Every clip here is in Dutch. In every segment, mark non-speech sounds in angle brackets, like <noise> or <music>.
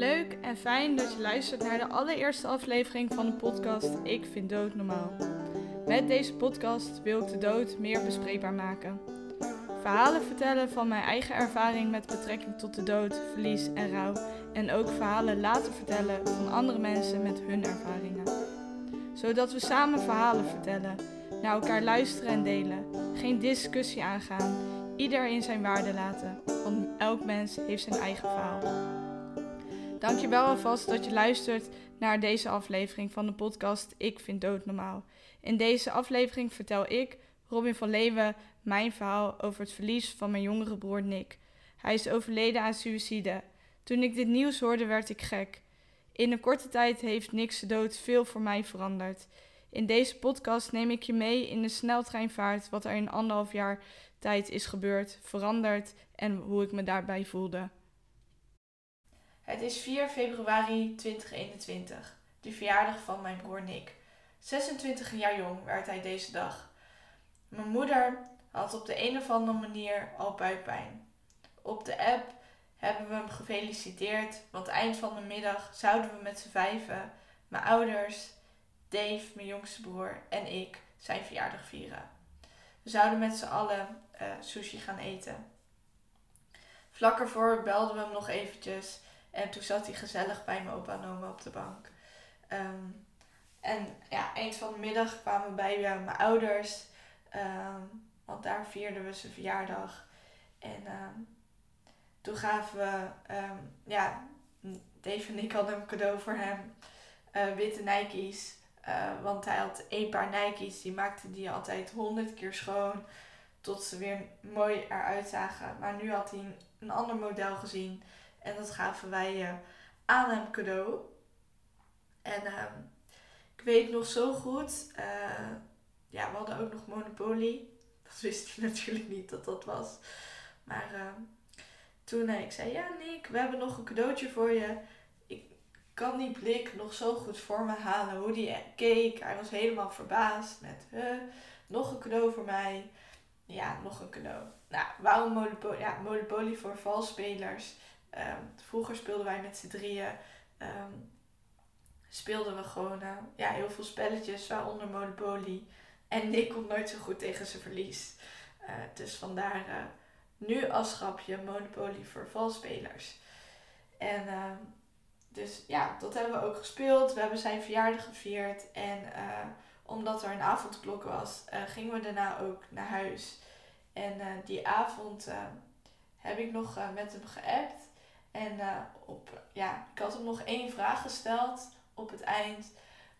Leuk en fijn dat je luistert naar de allereerste aflevering van de podcast Ik vind dood normaal. Met deze podcast wil ik de dood meer bespreekbaar maken. Verhalen vertellen van mijn eigen ervaring met betrekking tot de dood, verlies en rouw. En ook verhalen laten vertellen van andere mensen met hun ervaringen. Zodat we samen verhalen vertellen, naar elkaar luisteren en delen. Geen discussie aangaan, ieder in zijn waarde laten, want elk mens heeft zijn eigen verhaal. Dankjewel alvast dat je luistert naar deze aflevering van de podcast Ik vind dood normaal. In deze aflevering vertel ik, Robin van Leeuwen, mijn verhaal over het verlies van mijn jongere broer Nick. Hij is overleden aan suïcide. Toen ik dit nieuws hoorde, werd ik gek. In een korte tijd heeft Nick's dood veel voor mij veranderd. In deze podcast neem ik je mee in de sneltreinvaart wat er in anderhalf jaar tijd is gebeurd, veranderd en hoe ik me daarbij voelde. Het is 4 februari 2021, de verjaardag van mijn broer Nick. 26 jaar jong werd hij deze dag. Mijn moeder had op de een of andere manier al buikpijn. Op de app hebben we hem gefeliciteerd, want eind van de middag zouden we met z'n vijven, mijn ouders, Dave, mijn jongste broer en ik, zijn verjaardag vieren. We zouden met z'n allen uh, sushi gaan eten. Vlak ervoor belden we hem nog eventjes en toen zat hij gezellig bij mijn opa en oma op de bank. Ehm, en ja, eind van de middag kwamen we bij mijn ouders. Um, want daar vierden we zijn verjaardag. En um, toen gaven we, ja, Dave en ik hadden een cadeau voor hem. Uh, witte Nike's. Uh, want hij had één paar Nike's. Die maakte die altijd honderd keer schoon. Tot ze weer mooi eruit zagen. Maar nu had hij een ander model gezien. En dat gaven wij aan hem cadeau. En uh, ik weet nog zo goed, uh, ja, we hadden ook nog Monopoly. Dat wist hij <laughs> natuurlijk niet dat dat was. Maar ehm, toen ik zei, ja Nick, we hebben nog een cadeautje voor je. Ik kan die blik nog zo goed voor me halen. Hoe die keek. Hij was helemaal verbaasd met, nog een cadeau voor mij. Ja, nog een cadeau. Nou, waarom Monopoly? Ja, Monopoly voor valspelers. Um, vroeger speelden wij met z'n drieën. Um, speelden we gewoon uh, ja, heel veel spelletjes, waaronder Monopoly. En Nick komt nooit zo goed tegen zijn verlies. Uh, dus vandaar uh, nu als grapje Monopoly voor valspelers. En uh, dus ja, dat hebben we ook gespeeld. We hebben zijn verjaardag gevierd. En omdat er een avondklok was, gingen we daarna ook naar huis. En die avond heb ik nog met hem geappt. En uh, op, ja, ik had hem nog één vraag gesteld op het eind.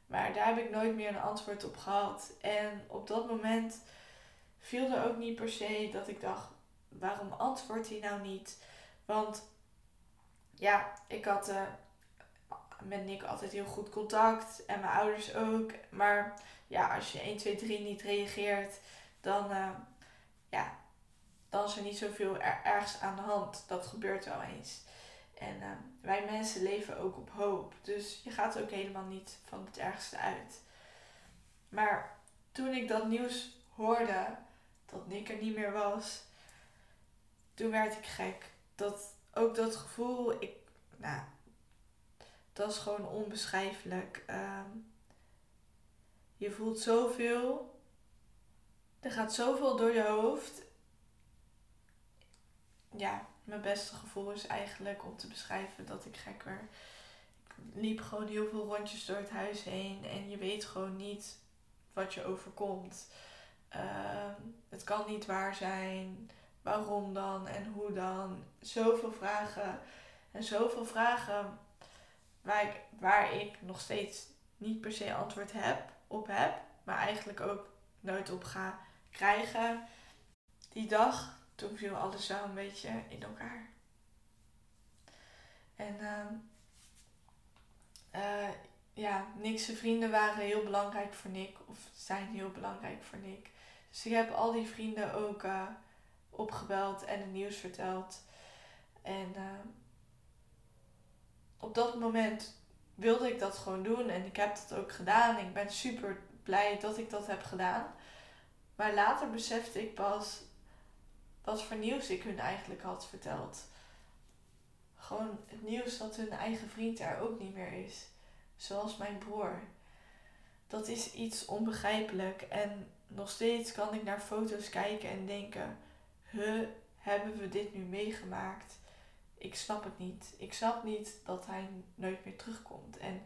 Maar daar heb ik nooit meer een antwoord op gehad. En op dat moment viel er ook niet per se dat ik dacht, waarom antwoordt hij nou niet? Want ja, ik had uh, met Nick altijd heel goed contact. En mijn ouders ook. Maar ja, als je 1, 2, 3 niet reageert, dan, uh, ja, dan is er niet zoveel er ergens aan de hand. Dat gebeurt wel eens. En uh, wij mensen leven ook op hoop. Dus je gaat ook helemaal niet van het ergste uit. Maar toen ik dat nieuws hoorde, dat Nick er niet meer was, toen werd ik gek. Dat, ook dat gevoel, ik, nou, dat is gewoon onbeschrijfelijk. Uh, je voelt zoveel. Er gaat zoveel door je hoofd. Ja, mijn beste gevoel is eigenlijk om te beschrijven dat ik gek werd. Ik liep gewoon heel veel rondjes door het huis heen en je weet gewoon niet wat je overkomt. Uh, het kan niet waar zijn. Waarom dan en hoe dan? Zoveel vragen. En zoveel vragen waar ik, waar ik nog steeds niet per se antwoord heb, op heb. Maar eigenlijk ook nooit op ga krijgen. Die dag toen viel alles zo een beetje in elkaar. En uh, uh, ja, Nick's vrienden waren heel belangrijk voor Nick. Of zijn heel belangrijk voor Nick. Dus ik heb al die vrienden ook uh, opgebeld en het nieuws verteld. En ehm, op dat moment wilde ik dat gewoon doen. En ik heb dat ook gedaan. Ik ben super blij dat ik dat heb gedaan. Maar later besefte ik pas wat voor nieuws ik hun eigenlijk had verteld. gewoon het nieuws dat hun eigen vriend er ook niet meer is. Zoals mijn broer. Dat is iets onbegrijpelijk. En nog steeds kan ik naar foto's kijken en denken: huh, hebben we dit nu meegemaakt? Ik snap het niet. Ik snap niet dat hij nooit meer terugkomt. En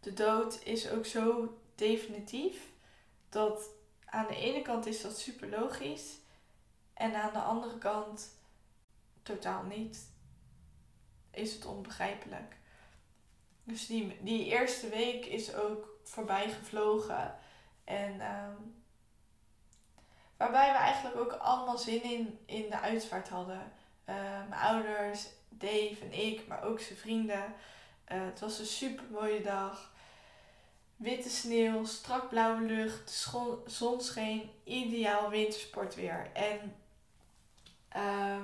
de dood is ook zo definitief dat aan de ene kant is dat super logisch en aan de andere kant totaal niet. Is het onbegrijpelijk. Dus die, die eerste week is ook voorbij gevlogen. En ehm, waarbij we eigenlijk ook allemaal zin in, in de uitvaart hadden. Uh, mijn ouders, Dave en ik, maar ook zijn vrienden. Uh, het was een super mooie dag. Witte sneeuw, strak blauwe lucht, de zon scheen, ideaal wintersportweer. En uh,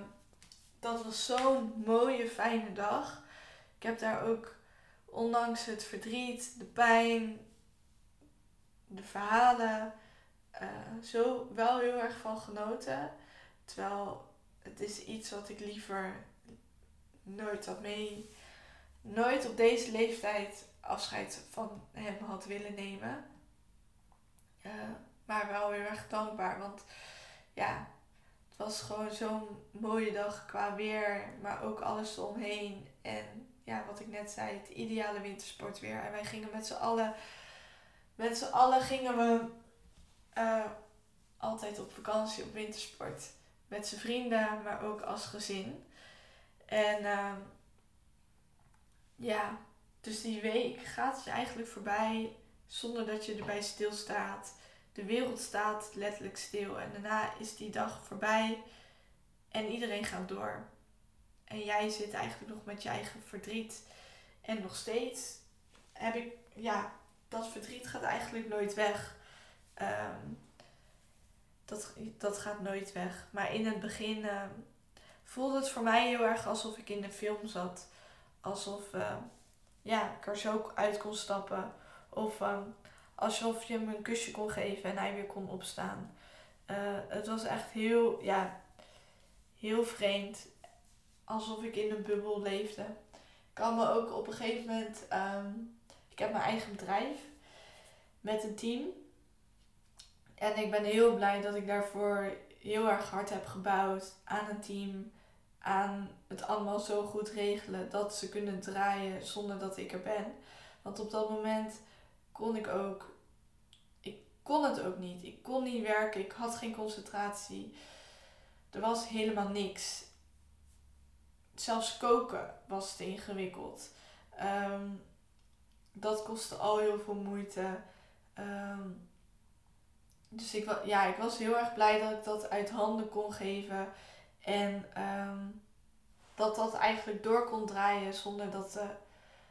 dat was zo'n mooie, fijne dag. Ik heb daar ook, ondanks het verdriet, de pijn, de verhalen, uh, zo wel heel erg van genoten. Terwijl het is iets wat ik liever nooit had mee, nooit op deze leeftijd afscheid van hem had willen nemen. Uh, maar wel heel erg dankbaar, want ja, was gewoon zo'n mooie dag qua weer, maar ook alles eromheen. En ja, wat ik net zei, het ideale wintersportweer. En wij gingen met z'n allen, met z'n allen gingen we uh, altijd op vakantie op wintersport. Met z'n vrienden, maar ook als gezin. En uh, ja, dus die week gaat dus eigenlijk voorbij zonder dat je erbij stilstaat. De wereld staat letterlijk stil en daarna is die dag voorbij en iedereen gaat door. En jij zit eigenlijk nog met je eigen verdriet. En nog steeds heb ik, ja, dat verdriet gaat eigenlijk nooit weg. Um, dat, dat gaat nooit weg. Maar in het begin uh, voelde het voor mij heel erg alsof ik in een film zat. Alsof uh, ja, ik er zo uit kon stappen. Of alsof je hem een kusje kon geven en hij weer kon opstaan. Eh, het was echt heel, ja, heel vreemd. Alsof ik in een bubbel leefde. Ik kan me ook op een gegeven moment. Um, ik heb mijn eigen bedrijf met een team. En ik ben heel blij dat ik daarvoor heel erg hard heb gebouwd aan een team. Aan het allemaal zo goed regelen dat ze kunnen draaien zonder dat ik er ben. Want op dat moment kon ik ook. Ik kon het ook niet. Ik kon niet werken. Ik had geen concentratie. Er was helemaal niks. Zelfs koken was te ingewikkeld. Um, dat kostte al heel veel moeite. Um, dus ik, ja, ik was heel erg blij dat ik dat uit handen kon geven. En um, dat dat eigenlijk door kon draaien zonder dat, uh,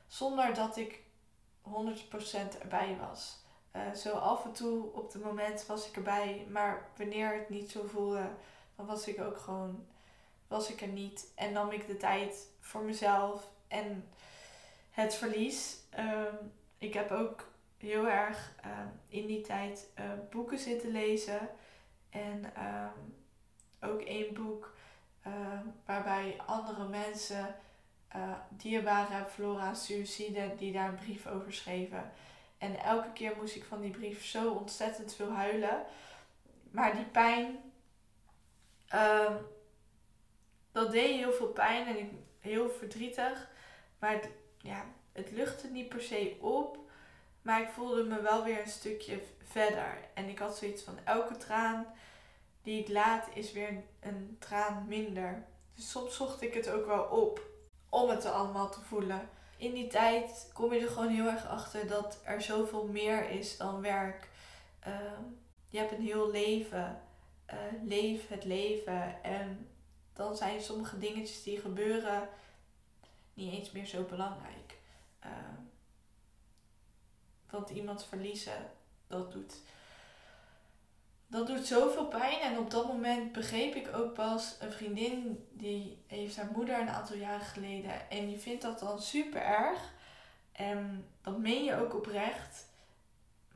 zonder dat ik 100% erbij was. Uh, zo af en toe op het moment was ik erbij, maar wanneer het niet zo voelde, dan was ik ook gewoon, was ik er niet. En nam ik de tijd voor mezelf en het verlies. Um, ik heb ook heel erg uh, in die tijd uh, boeken zitten lezen. En um, ook één boek waarbij andere mensen dierbaren hebben verloren aan suïcide, die daar een brief over schreven. En elke keer moest ik van die brief zo ontzettend veel huilen. Maar die pijn, uh, dat deed heel veel pijn en ik, heel verdrietig. Maar het, ja, het luchtte niet per se op. Maar ik voelde me wel weer een stukje verder. En ik had zoiets van elke traan die ik laat is weer een, een traan minder. Dus soms zocht ik het ook wel op om het allemaal te voelen. In die tijd kom je er gewoon heel erg achter dat er zoveel meer is dan werk. Uh, je hebt een heel leven. Uh, leef het leven. En dan zijn sommige dingetjes die gebeuren niet eens meer zo belangrijk. Uh, want iemand verliezen, dat doet, dat doet zoveel pijn. En op dat moment begreep ik ook pas een vriendin die heeft haar moeder een aantal jaren geleden. En die vindt dat dan super erg. En dat meen je ook oprecht.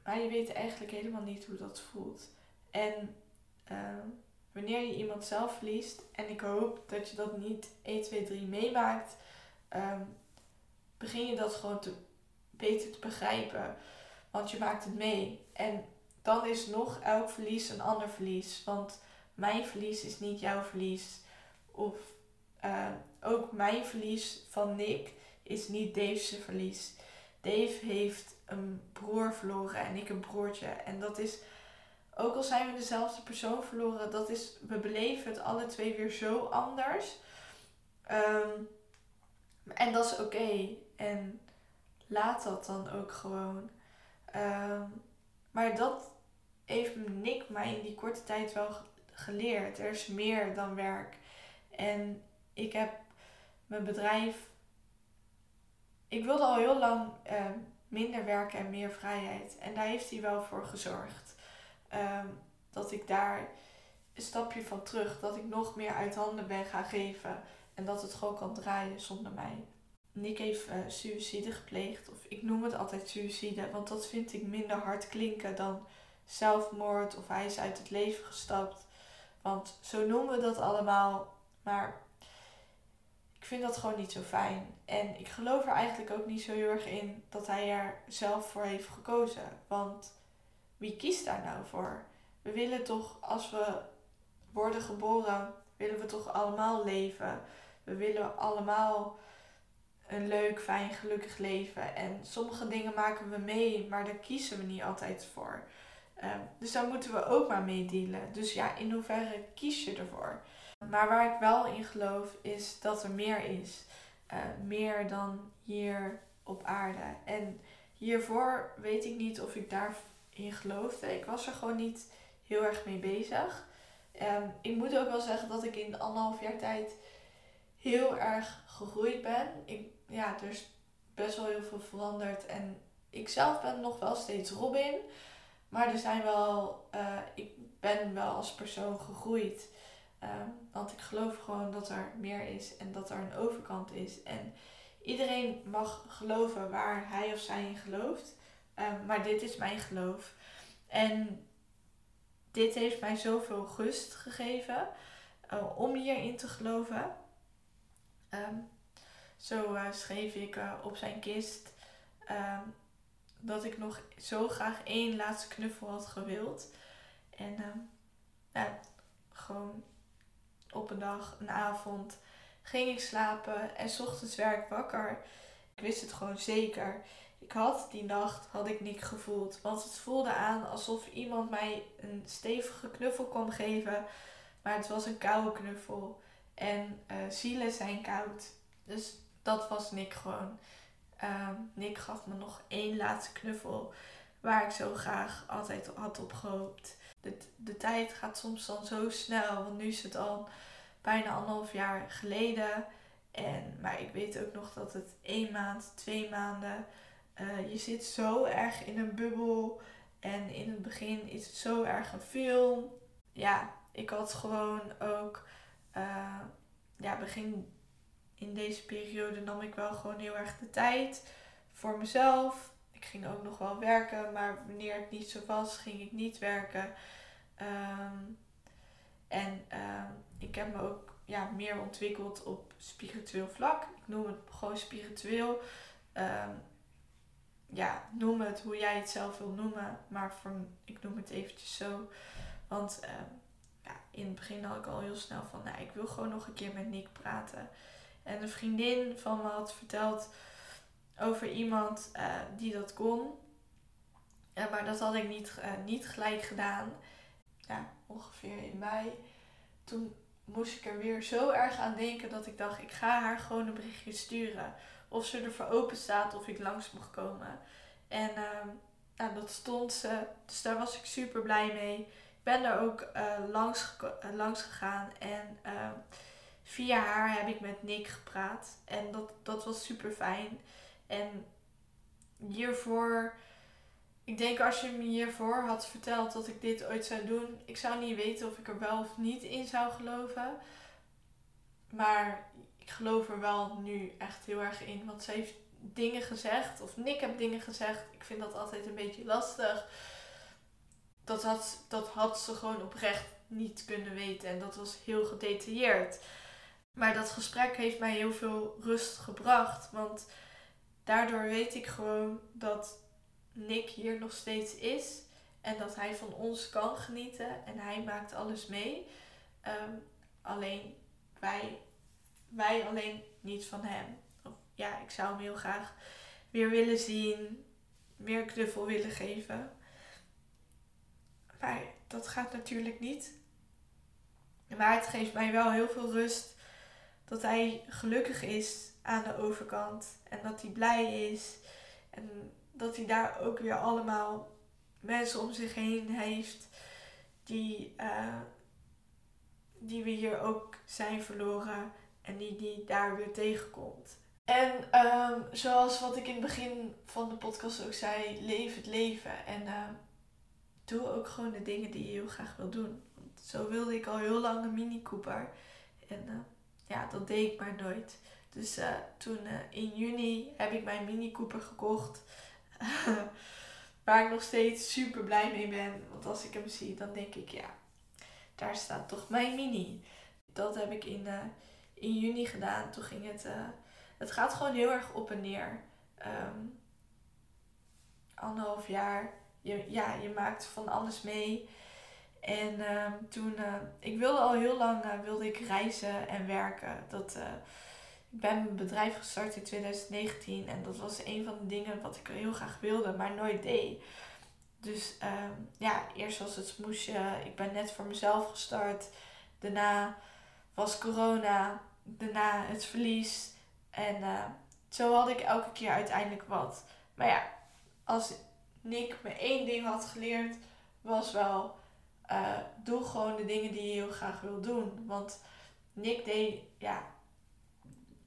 Maar je weet eigenlijk helemaal niet hoe dat voelt. En uh, wanneer je iemand zelf verliest, en ik hoop dat je dat niet 1, 2, 3 meemaakt, ehm, begin je dat gewoon te, beter te begrijpen. Want je maakt het mee. En dan is nog elk verlies een ander verlies. Want mijn verlies is niet jouw verlies. Of uh, ook mijn verlies van Nick is niet Dave's verlies. Dave heeft een broer verloren en ik een broertje. En dat is, ook al zijn we dezelfde persoon verloren, dat is, we beleven het alle twee weer zo anders. Um, en dat is oké. En laat dat dan ook gewoon. Um, maar dat heeft Nick mij in die korte tijd wel geleerd. Er is meer dan werk. En ik heb mijn bedrijf. Ik wilde al heel lang uh, minder werken en meer vrijheid. En daar heeft hij wel voor gezorgd. Um, dat ik daar een stapje van terug, dat ik nog meer uit handen ben gaan geven. En dat het gewoon kan draaien zonder mij. Nick heeft uh, suïcide gepleegd. Of ik noem het altijd suïcide, want dat vind ik minder hard klinken dan zelfmoord of hij is uit het leven gestapt. Want zo noemen we dat allemaal. Maar ik vind dat gewoon niet zo fijn. En ik geloof er eigenlijk ook niet zo heel erg in dat hij er zelf voor heeft gekozen. Want wie kiest daar nou voor? We willen toch, als we worden geboren, willen we toch allemaal leven. We willen allemaal een leuk, fijn, gelukkig leven. En sommige dingen maken we mee, maar daar kiezen we niet altijd voor. Ehm, dus daar moeten we ook maar mee dealen. Dus ja, in hoeverre kies je ervoor? Maar waar ik wel in geloof is dat er meer is. Uh, meer dan hier op aarde. En hiervoor weet ik niet of ik daarin geloofde. Ik was er gewoon niet heel erg mee bezig. Um, ik moet ook wel zeggen dat ik in anderhalf jaar tijd heel erg gegroeid ben. Ik, ja, er is best wel heel veel veranderd. En ik zelf ben nog wel steeds Robin. Maar er zijn wel, uh, ik ben wel als persoon gegroeid. Um, want ik geloof gewoon dat er meer is en dat er een overkant is. En iedereen mag geloven waar hij of zij in gelooft. Um, maar dit is mijn geloof. En dit heeft mij zoveel rust gegeven uh, om hierin te geloven. Um, zo uh, schreef ik op zijn kist dat ik nog zo graag één laatste knuffel had gewild. En ja, gewoon op een dag, een avond, ging ik slapen en s ochtends werd ik wakker. Ik wist het gewoon zeker. Ik had die nacht had ik niet gevoeld. Want het voelde aan alsof iemand mij een stevige knuffel kwam geven. Maar het was een koude knuffel. En uh, zielen zijn koud. Dus dat was Nick gewoon. Uh, Nick gaf me nog één laatste knuffel. Waar ik zo graag altijd had op gehoopt. De, de tijd gaat soms dan zo snel. Want nu is het al bijna anderhalf jaar geleden. En, maar ik weet ook nog dat het één maand, twee maanden. Uh, je zit zo erg in een bubbel. En in het begin is het zo erg een film. Ja, ik had gewoon ook. Uh, ja, begin in deze periode nam ik wel gewoon heel erg de tijd voor mezelf. Ik ging ook nog wel werken, maar wanneer het niet zo was, ging ik niet werken. Um, en uh, ik heb me ook ja, meer ontwikkeld op spiritueel vlak. Ik noem het gewoon spiritueel. Um, ja, noem het hoe jij het zelf wil noemen. Maar voor, ik noem het eventjes zo. Want ja, in het begin had ik al heel snel van, nou, ik wil gewoon nog een keer met Nick praten. En een vriendin van me had verteld over iemand uh, die dat kon. Maar dat had ik niet, uh, niet gelijk gedaan. Ja, ongeveer in mei. Toen moest ik er weer zo erg aan denken dat ik dacht, ik ga haar gewoon een berichtje sturen. Of ze ervoor open staat of ik langs mag komen. En nou, dat stond ze. Dus daar was ik super blij mee. Ik ben daar ook uh, langs, langs gegaan. En uh, via haar heb ik met Nick gepraat. En dat, dat was super fijn. En hiervoor. Ik denk als je me hiervoor had verteld dat ik dit ooit zou doen, ik zou niet weten of ik er wel of niet in zou geloven. Maar ik geloof er wel nu echt heel erg in. Want ze heeft dingen gezegd, of Nick heb dingen gezegd. Ik vind dat altijd een beetje lastig. dat had, dat had ze gewoon oprecht niet kunnen weten. En dat was heel gedetailleerd. Maar dat gesprek heeft mij heel veel rust gebracht. Want daardoor weet ik gewoon dat Nick hier nog steeds is. En dat hij van ons kan genieten. En hij maakt alles mee. Ehm, alleen wij, wij alleen niet van hem. Of, ja, ik zou hem heel graag weer willen zien. Meer knuffel willen geven. Maar dat gaat natuurlijk niet. Maar het geeft mij wel heel veel rust dat hij gelukkig is aan de overkant. En dat hij blij is. En dat hij daar ook weer allemaal mensen om zich heen heeft die, uh, die we hier ook zijn verloren en die die daar weer tegenkomt. En um, zoals wat ik in het begin van de podcast ook zei, leef het leven. En uh, doe ook gewoon de dingen die je heel graag wil doen. Want zo wilde ik al heel lang een Mini Cooper. En uh, ja, dat deed ik maar nooit. Dus uh, toen in juni heb ik mijn Mini Cooper gekocht. <laughs> Waar ik nog steeds super blij mee ben. Want als ik hem zie, dan denk ik, ja, daar staat toch mijn Mini. Dat heb ik in, in juni gedaan. Toen ging het het gaat gewoon heel erg op en neer. Um, anderhalf jaar. Je, ja, je maakt van alles mee. En uh, toen, uh, ik wilde al heel lang uh, wilde ik reizen en werken. Dat, eh, ik ben mijn bedrijf gestart in 2019 en dat was een van de dingen wat ik heel graag wilde, maar nooit deed. Dus ehm, ja, eerst was het smoesje. Ik ben net voor mezelf gestart. Daarna was corona. Daarna het verlies. En zo had ik elke keer uiteindelijk wat. Maar ja, als Nick me één ding had geleerd, was wel: uh, doe gewoon de dingen die je heel graag wil doen. Want Nick deed, ja,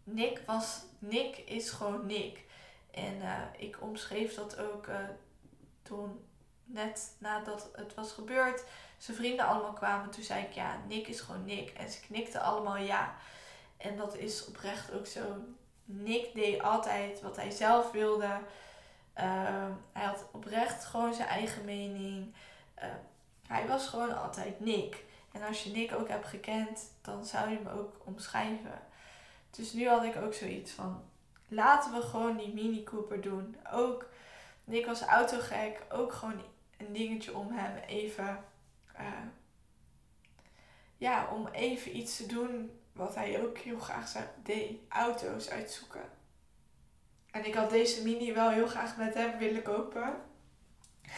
Nick was, Nick is gewoon Nick. En uh, ik omschreef dat ook toen, net nadat het was gebeurd, zijn vrienden allemaal kwamen. Toen zei ik: Ja, Nick is gewoon Nick. En ze knikten allemaal ja. En dat is oprecht ook zo. Nick deed altijd wat hij zelf wilde. Ehm, hij had oprecht gewoon zijn eigen mening. Hij was gewoon altijd Nick. En als je Nick ook hebt gekend, dan zou je hem ook omschrijven. Dus nu had ik ook zoiets van: laten we gewoon die Mini Cooper doen. Ook Nick was autogek, ook gewoon een dingetje om hem even. Uh, ja, om even iets te doen wat hij ook heel graag deed, auto's uitzoeken. En ik had deze mini wel heel graag met hem willen kopen.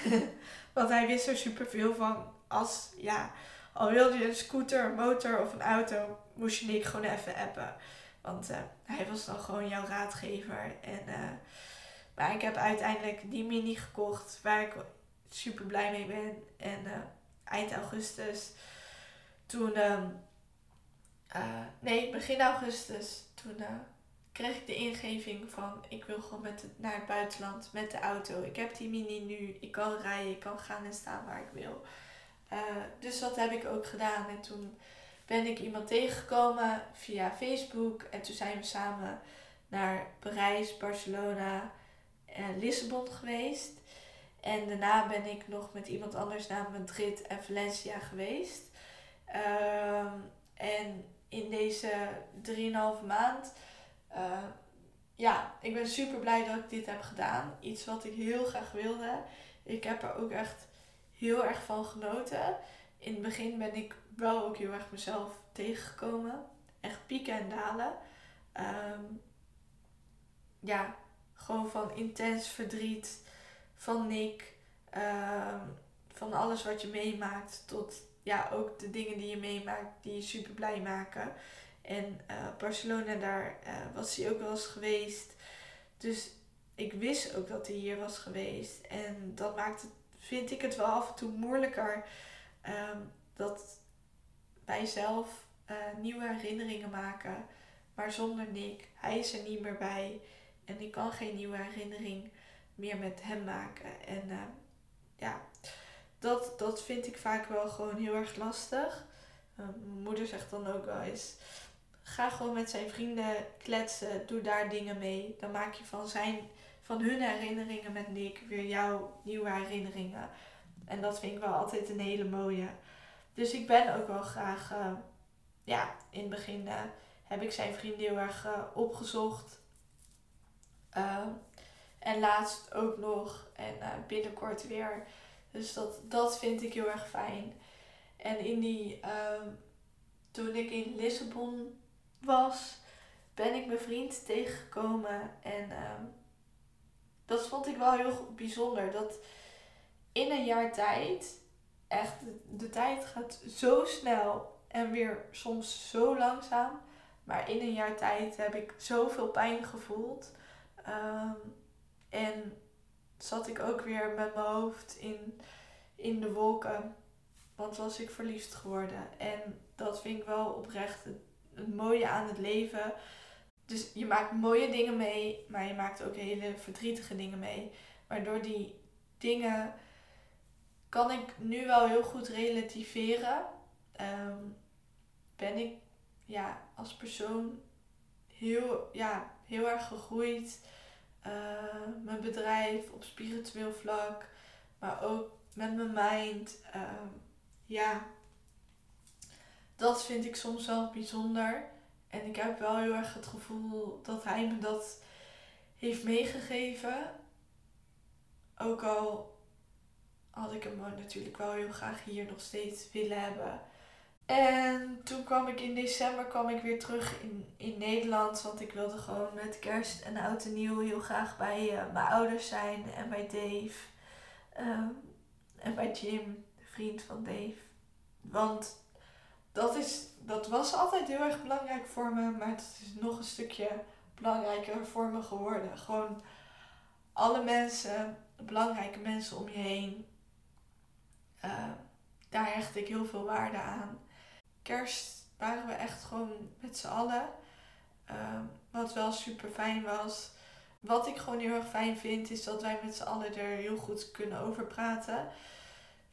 <laughs> Want hij wist er superveel van. Als, ja, al wilde je een scooter, een motor of een auto, moest je Nick gewoon even appen. Want uh, hij was dan gewoon jouw raadgever. En, uh, maar ik heb uiteindelijk die mini gekocht waar ik super blij mee ben. En uh, eind augustus, toen ehm, nee, begin augustus. Toen kreeg ik de ingeving van ik wil gewoon met naar het buitenland met de auto. Ik heb die mini nu. Ik kan rijden, ik kan gaan en staan waar ik wil. Uh, dus dat heb ik ook gedaan. En toen ben ik iemand tegengekomen via Facebook. En toen zijn we samen naar Parijs, Barcelona en Lissabon geweest. En daarna ben ik nog met iemand anders naar Madrid en Valencia geweest. Uh, en in deze 3,5 maand. Uh, ja, ik ben super blij dat ik dit heb gedaan. Iets wat ik heel graag wilde. Ik heb er ook echt heel erg van genoten. In het begin ben ik wel ook heel erg mezelf tegengekomen. Echt pieken en dalen. Um, ja, gewoon van intens verdriet. Van Nick. Um, van alles wat je meemaakt. Tot ja, ook de dingen die je meemaakt, die je super blij maken. En uh, Barcelona, daar uh, was hij ook wel eens geweest. Dus ik wist ook dat hij hier was geweest. En dat maakt het, vind ik het wel af en toe moeilijker. Um, dat wij zelf uh, nieuwe herinneringen maken. Maar zonder Nick. Hij is er niet meer bij. En ik kan geen nieuwe herinnering meer met hem maken. En ja, dat, dat vind ik vaak wel gewoon heel erg lastig. Mijn moeder zegt dan ook wel eens: ga gewoon met zijn vrienden kletsen, doe daar dingen mee. Dan maak je van, zijn, van hun herinneringen met Nick weer jouw nieuwe herinneringen. en dat vind ik wel altijd een hele mooie. Dus ik ben ook wel graag, uh, ja, in het begin uh, heb ik zijn vriend heel erg uh, opgezocht. en laatst ook nog en binnenkort weer. Dus dat, dat vind ik heel erg fijn. En in die, toen ik in Lissabon was, ben ik mijn vriend tegengekomen. En dat vond ik wel heel bijzonder. Dat in een jaar tijd, echt, de, tijd gaat zo snel en weer soms zo langzaam. Maar in een jaar tijd heb ik zoveel pijn gevoeld. Ehm, en zat ik ook weer met mijn hoofd in, in de wolken. Want was ik verliefd geworden. En dat vind ik wel oprecht het, het mooie aan het leven. Dus je maakt mooie dingen mee, maar je maakt ook hele verdrietige dingen mee. Maar door die dingen kan ik nu wel heel goed relativeren. Ehm, ben ik ja, als persoon heel, ja, heel erg gegroeid. Uh, mijn bedrijf op spiritueel vlak, maar ook met mijn mind. Ehm, ja, dat vind ik soms wel bijzonder. En ik heb wel heel erg het gevoel dat hij me dat heeft meegegeven. Ook al had ik hem natuurlijk wel heel graag hier nog steeds willen hebben. En toen kwam ik in december kwam ik weer terug in, in Nederland. Want ik wilde gewoon met kerst en oud en nieuw heel graag bij uh, mijn ouders zijn. En bij Dave. Um, en bij Jim, de vriend van Dave. Want dat, is, dat was altijd heel erg belangrijk voor me. Maar het is nog een stukje belangrijker voor me geworden. Gewoon alle mensen, belangrijke mensen om je heen uh, daar hecht ik heel veel waarde aan. Kerst waren we echt gewoon met z'n allen. Uh, wat wel super fijn was. Wat ik gewoon heel erg fijn vind, is dat wij met z'n allen er heel goed kunnen over praten.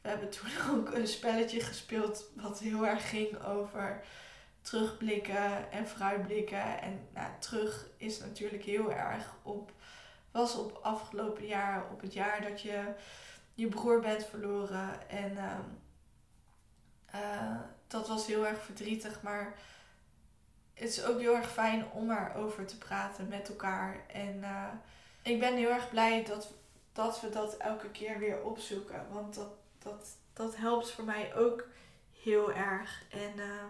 We hebben toen <laughs> ook een spelletje gespeeld wat heel erg ging over terugblikken en vooruitblikken. En nou, terug is natuurlijk heel erg op, was op afgelopen jaar, op het jaar dat je je broer bent verloren. En uh, uh, dat was heel erg verdrietig, maar het is ook heel erg fijn om erover te praten met elkaar. En uh, ik ben heel erg blij dat, dat we dat elke keer weer opzoeken. Want dat, dat, dat helpt voor mij ook heel erg. En uh,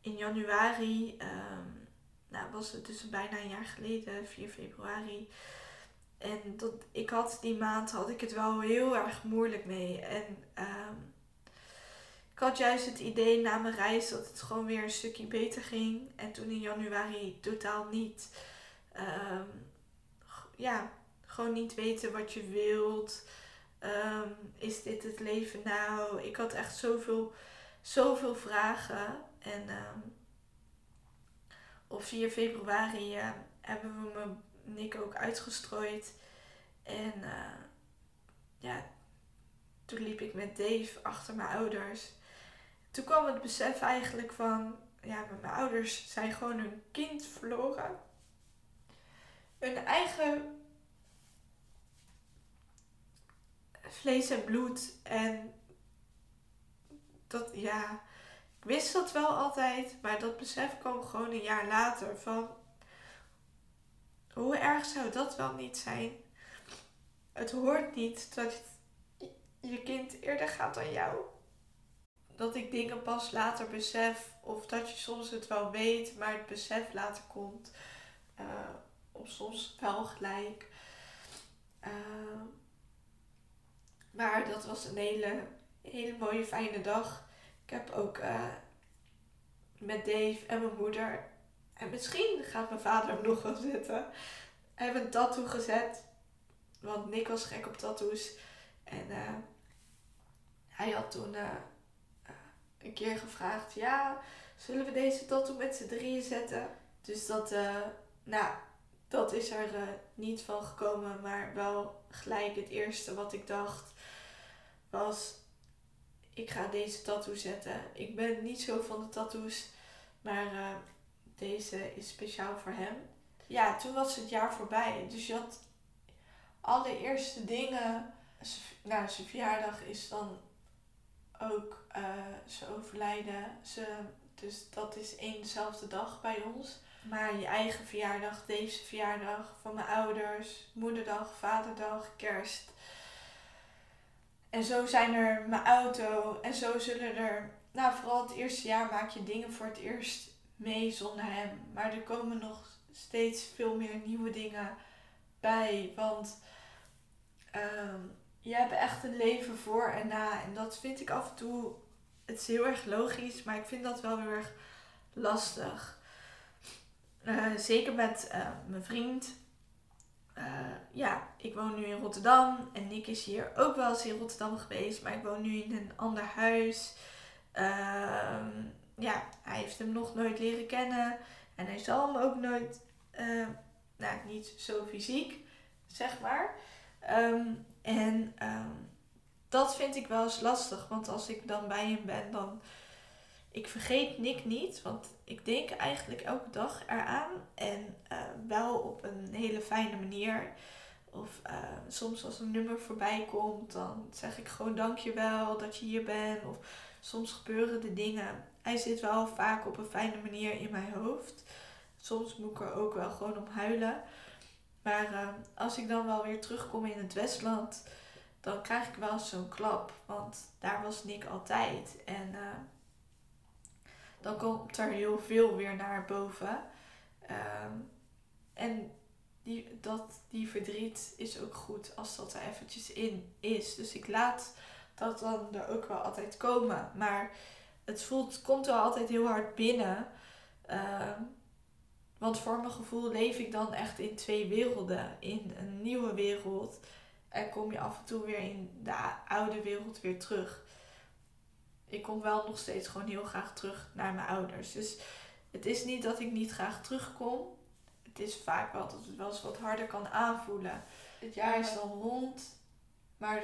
in januari, um, nou was het dus bijna een jaar geleden, 4 februari, en dat, ik had die maand had ik het wel heel erg moeilijk mee. En um, ik had juist het idee na mijn reis dat het gewoon weer een stukje beter ging. En toen in januari totaal niet. Ja, gewoon niet weten wat je wilt. Um, is dit het leven nou? Ik had echt zoveel, zoveel vragen. En op 4 februari uh, hebben we me Nick ook uitgestrooid. En uh, ja, toen liep ik met Dave achter mijn ouders. Toen kwam het besef eigenlijk van, ja, mijn ouders zijn gewoon hun kind verloren. Hun eigen vlees en bloed. En dat, ja, ik wist dat wel altijd, maar dat besef kwam gewoon een jaar later van hoe erg zou dat wel niet zijn? Het hoort niet dat je kind eerder gaat dan jou. Dat ik dingen pas later besef, of dat je soms het wel weet, maar het besef later komt. Uh, of soms wel gelijk. Uh, maar dat was een hele, hele mooie, fijne dag. Ik heb ook uh, met Dave en mijn moeder en misschien gaat mijn vader hem nog wel zetten. Heeft een tattoo gezet. Want Nick was gek op tattoos. En uh, hij had toen uh, een keer gevraagd: Ja, zullen we deze tattoo met z'n drieën zetten? Dus dat, nou, dat is er niet van gekomen. Maar wel gelijk het eerste wat ik dacht was: Ik ga deze tattoo zetten. Ik ben niet zo van de tattoos. Maar deze is speciaal voor hem. Ja, toen was het jaar voorbij. Dus je had alle eerste dingen nou, zijn verjaardag is dan ook uh, ze overlijden. Ze, dus dat is één dezelfde dag bij ons. Maar je eigen verjaardag, deze verjaardag van mijn ouders, moederdag, vaderdag, kerst. En zo zijn er mijn auto. En zo zullen er, nou vooral het eerste jaar maak je dingen voor het eerst mee zonder hem. Maar er komen nog steeds veel meer nieuwe dingen bij. Want um, je hebt echt een leven voor en na. En dat vind ik af en toe, het is heel erg logisch, maar ik vind dat wel heel erg lastig. Uh, zeker met uh, mijn vriend. Uh, ja, ik woon nu in Rotterdam en Nick is hier ook wel eens in Rotterdam geweest, maar ik woon nu in een ander huis. Ehm, ja, hij heeft hem nog nooit leren kennen en hij zal hem ook nooit, nou niet zo fysiek, zeg maar. Um, en dat vind ik wel eens lastig, want als ik dan bij hem ben, dan. Ik vergeet Nick niet, want ik denk eigenlijk elke dag eraan. En uh, wel op een hele fijne manier. Of uh, soms als een nummer voorbij komt, dan zeg ik gewoon dankjewel dat je hier bent. Of soms gebeuren de dingen. Hij zit wel vaak op een fijne manier in mijn hoofd. Soms moet ik er ook wel gewoon om huilen. Maar uh, als ik dan wel weer terugkom in het Westland, dan krijg ik wel zo'n klap. Want daar was Nick altijd. En dan komt er heel veel weer naar boven. Uh, en die, dat, die verdriet is ook goed als dat er eventjes in is. Dus ik laat dat dan er ook wel altijd komen. Maar het voelt, komt wel altijd heel hard binnen. Uh, want voor mijn gevoel leef ik dan echt in twee werelden. In een nieuwe wereld. En kom je af en toe weer in de oude wereld weer terug. Ik kom wel nog steeds gewoon heel graag terug naar mijn ouders. Dus het is niet dat ik niet graag terugkom. Het is vaak wel dat het wel eens wat harder kan aanvoelen. Het jaar is dan rond. Maar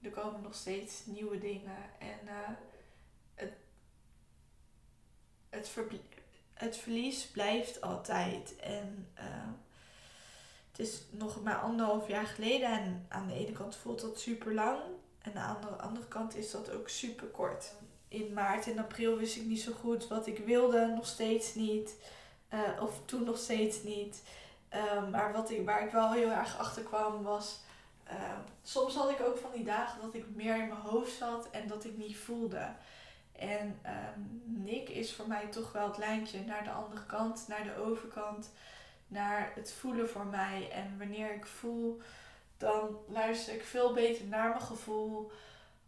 er komen nog steeds nieuwe dingen. En uh, het, het, het verlies blijft altijd. En uh, het is nog maar anderhalf jaar geleden. En aan de ene kant voelt dat super lang. En aan de andere kant is dat ook super kort. In maart en april wist ik niet zo goed wat ik wilde. Nog steeds niet. Uh, of toen nog steeds niet. Uh, maar wat ik, waar ik wel heel erg achter kwam was. soms had ik ook van die dagen dat ik meer in mijn hoofd zat en dat ik niet voelde. En um, Nick is voor mij toch wel het lijntje naar de andere kant, naar de overkant, naar het voelen voor mij. En wanneer ik voel, dan luister ik veel beter naar mijn gevoel,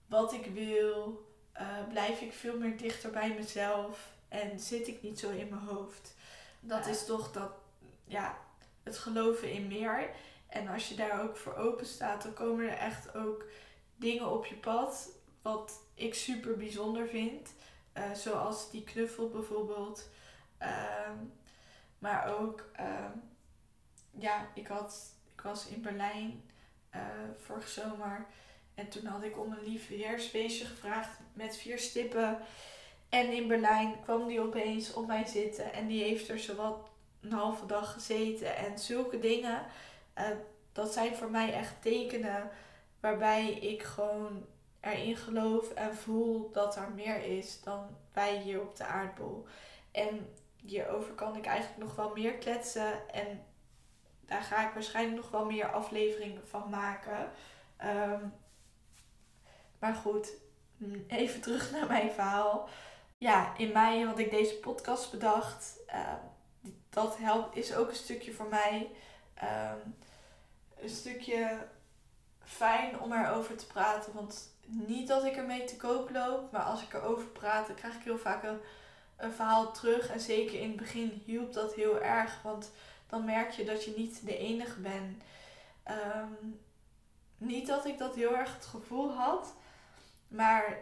wat ik wil. Uh, blijf ik veel meer dichter bij mezelf en zit ik niet zo in mijn hoofd. Dat is toch dat, ja, het geloven in meer. En als je daar ook voor open staat, dan komen er echt ook dingen op je pad wat ik super bijzonder vind. Uh, zoals die knuffel bijvoorbeeld. Uh, maar ook, uh, ja, ik, had, ik was in Berlijn uh, vorig zomer. En toen had ik om een liefheersfeestje gevraagd met vier stippen. En in Berlijn kwam die opeens op mij zitten. En die heeft er zowat een halve dag gezeten. En zulke dingen, dat zijn voor mij echt tekenen waarbij ik gewoon erin geloof en voel dat er meer is dan wij hier op de aardbol. En hierover kan ik eigenlijk nog wel meer kletsen. En daar ga ik waarschijnlijk nog wel meer afleveringen van maken. Um, maar goed, even terug naar mijn verhaal. Ja, in mei had ik deze podcast bedacht. Uh, dat helpt, is ook een stukje voor mij. Um, een stukje fijn om erover te praten. Want niet dat ik ermee te koop loop, maar als ik erover praat, dan krijg ik heel vaak een verhaal terug. En zeker in het begin hielp dat heel erg, want dan merk je dat je niet de enige bent. Um, niet dat ik dat heel erg het gevoel had, maar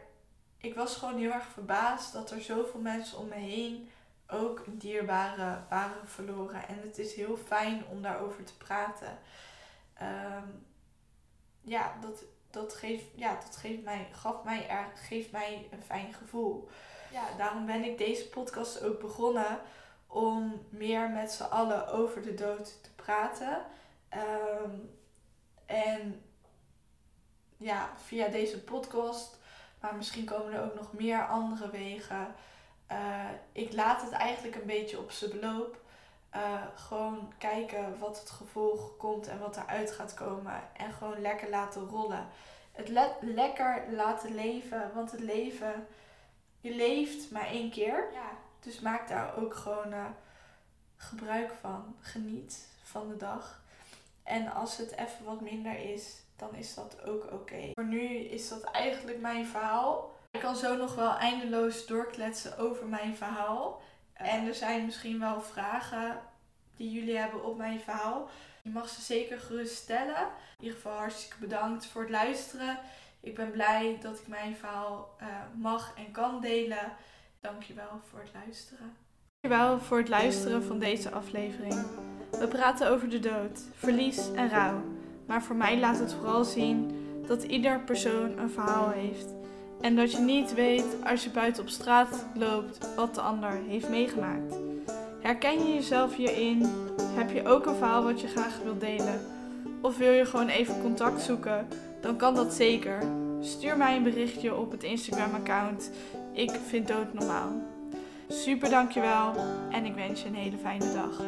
ik was gewoon heel erg verbaasd dat er zoveel mensen om me heen ook een dierbare waren verloren. En het is heel fijn om daarover te praten. Um, ja, dat, dat, geeft, ja, dat geeft mij, gaf mij er, geeft mij een fijn gevoel. Ja, daarom ben ik deze podcast ook begonnen om meer met z'n allen over de dood te praten. Um, en ja, via deze podcast. Maar misschien komen er ook nog meer andere wegen. Eh, ik laat het eigenlijk een beetje op zijn beloop. Uh, gewoon kijken wat het gevolg komt en wat eruit gaat komen. En gewoon lekker laten rollen. Het le lekker laten leven. Want het leven, je leeft maar één keer. Ja. Dus maak daar ook gewoon uh, gebruik van. Geniet van de dag. En als het even wat minder is, dan is dat ook oké. Voor nu is dat eigenlijk mijn verhaal. Ik kan zo nog wel eindeloos doorkletsen over mijn verhaal. En er zijn misschien wel vragen die jullie hebben op mijn verhaal. Je mag ze zeker gerust stellen. In ieder geval hartstikke bedankt voor het luisteren. Ik ben blij dat ik mijn verhaal uh, mag en kan delen. Dankjewel voor het luisteren. Dankjewel voor het luisteren van deze aflevering. We praten over de dood, verlies en rouw. Maar voor mij laat het vooral zien dat ieder persoon een verhaal heeft. En dat je niet weet als je buiten op straat loopt wat de ander heeft meegemaakt. Herken je jezelf hierin? Heb je ook een verhaal wat je graag wilt delen? Of wil je gewoon even contact zoeken? Dan kan dat zeker. Stuur mij een berichtje op het Instagram-account. Ik vind dood normaal. Super dankjewel en ik wens je een hele fijne dag.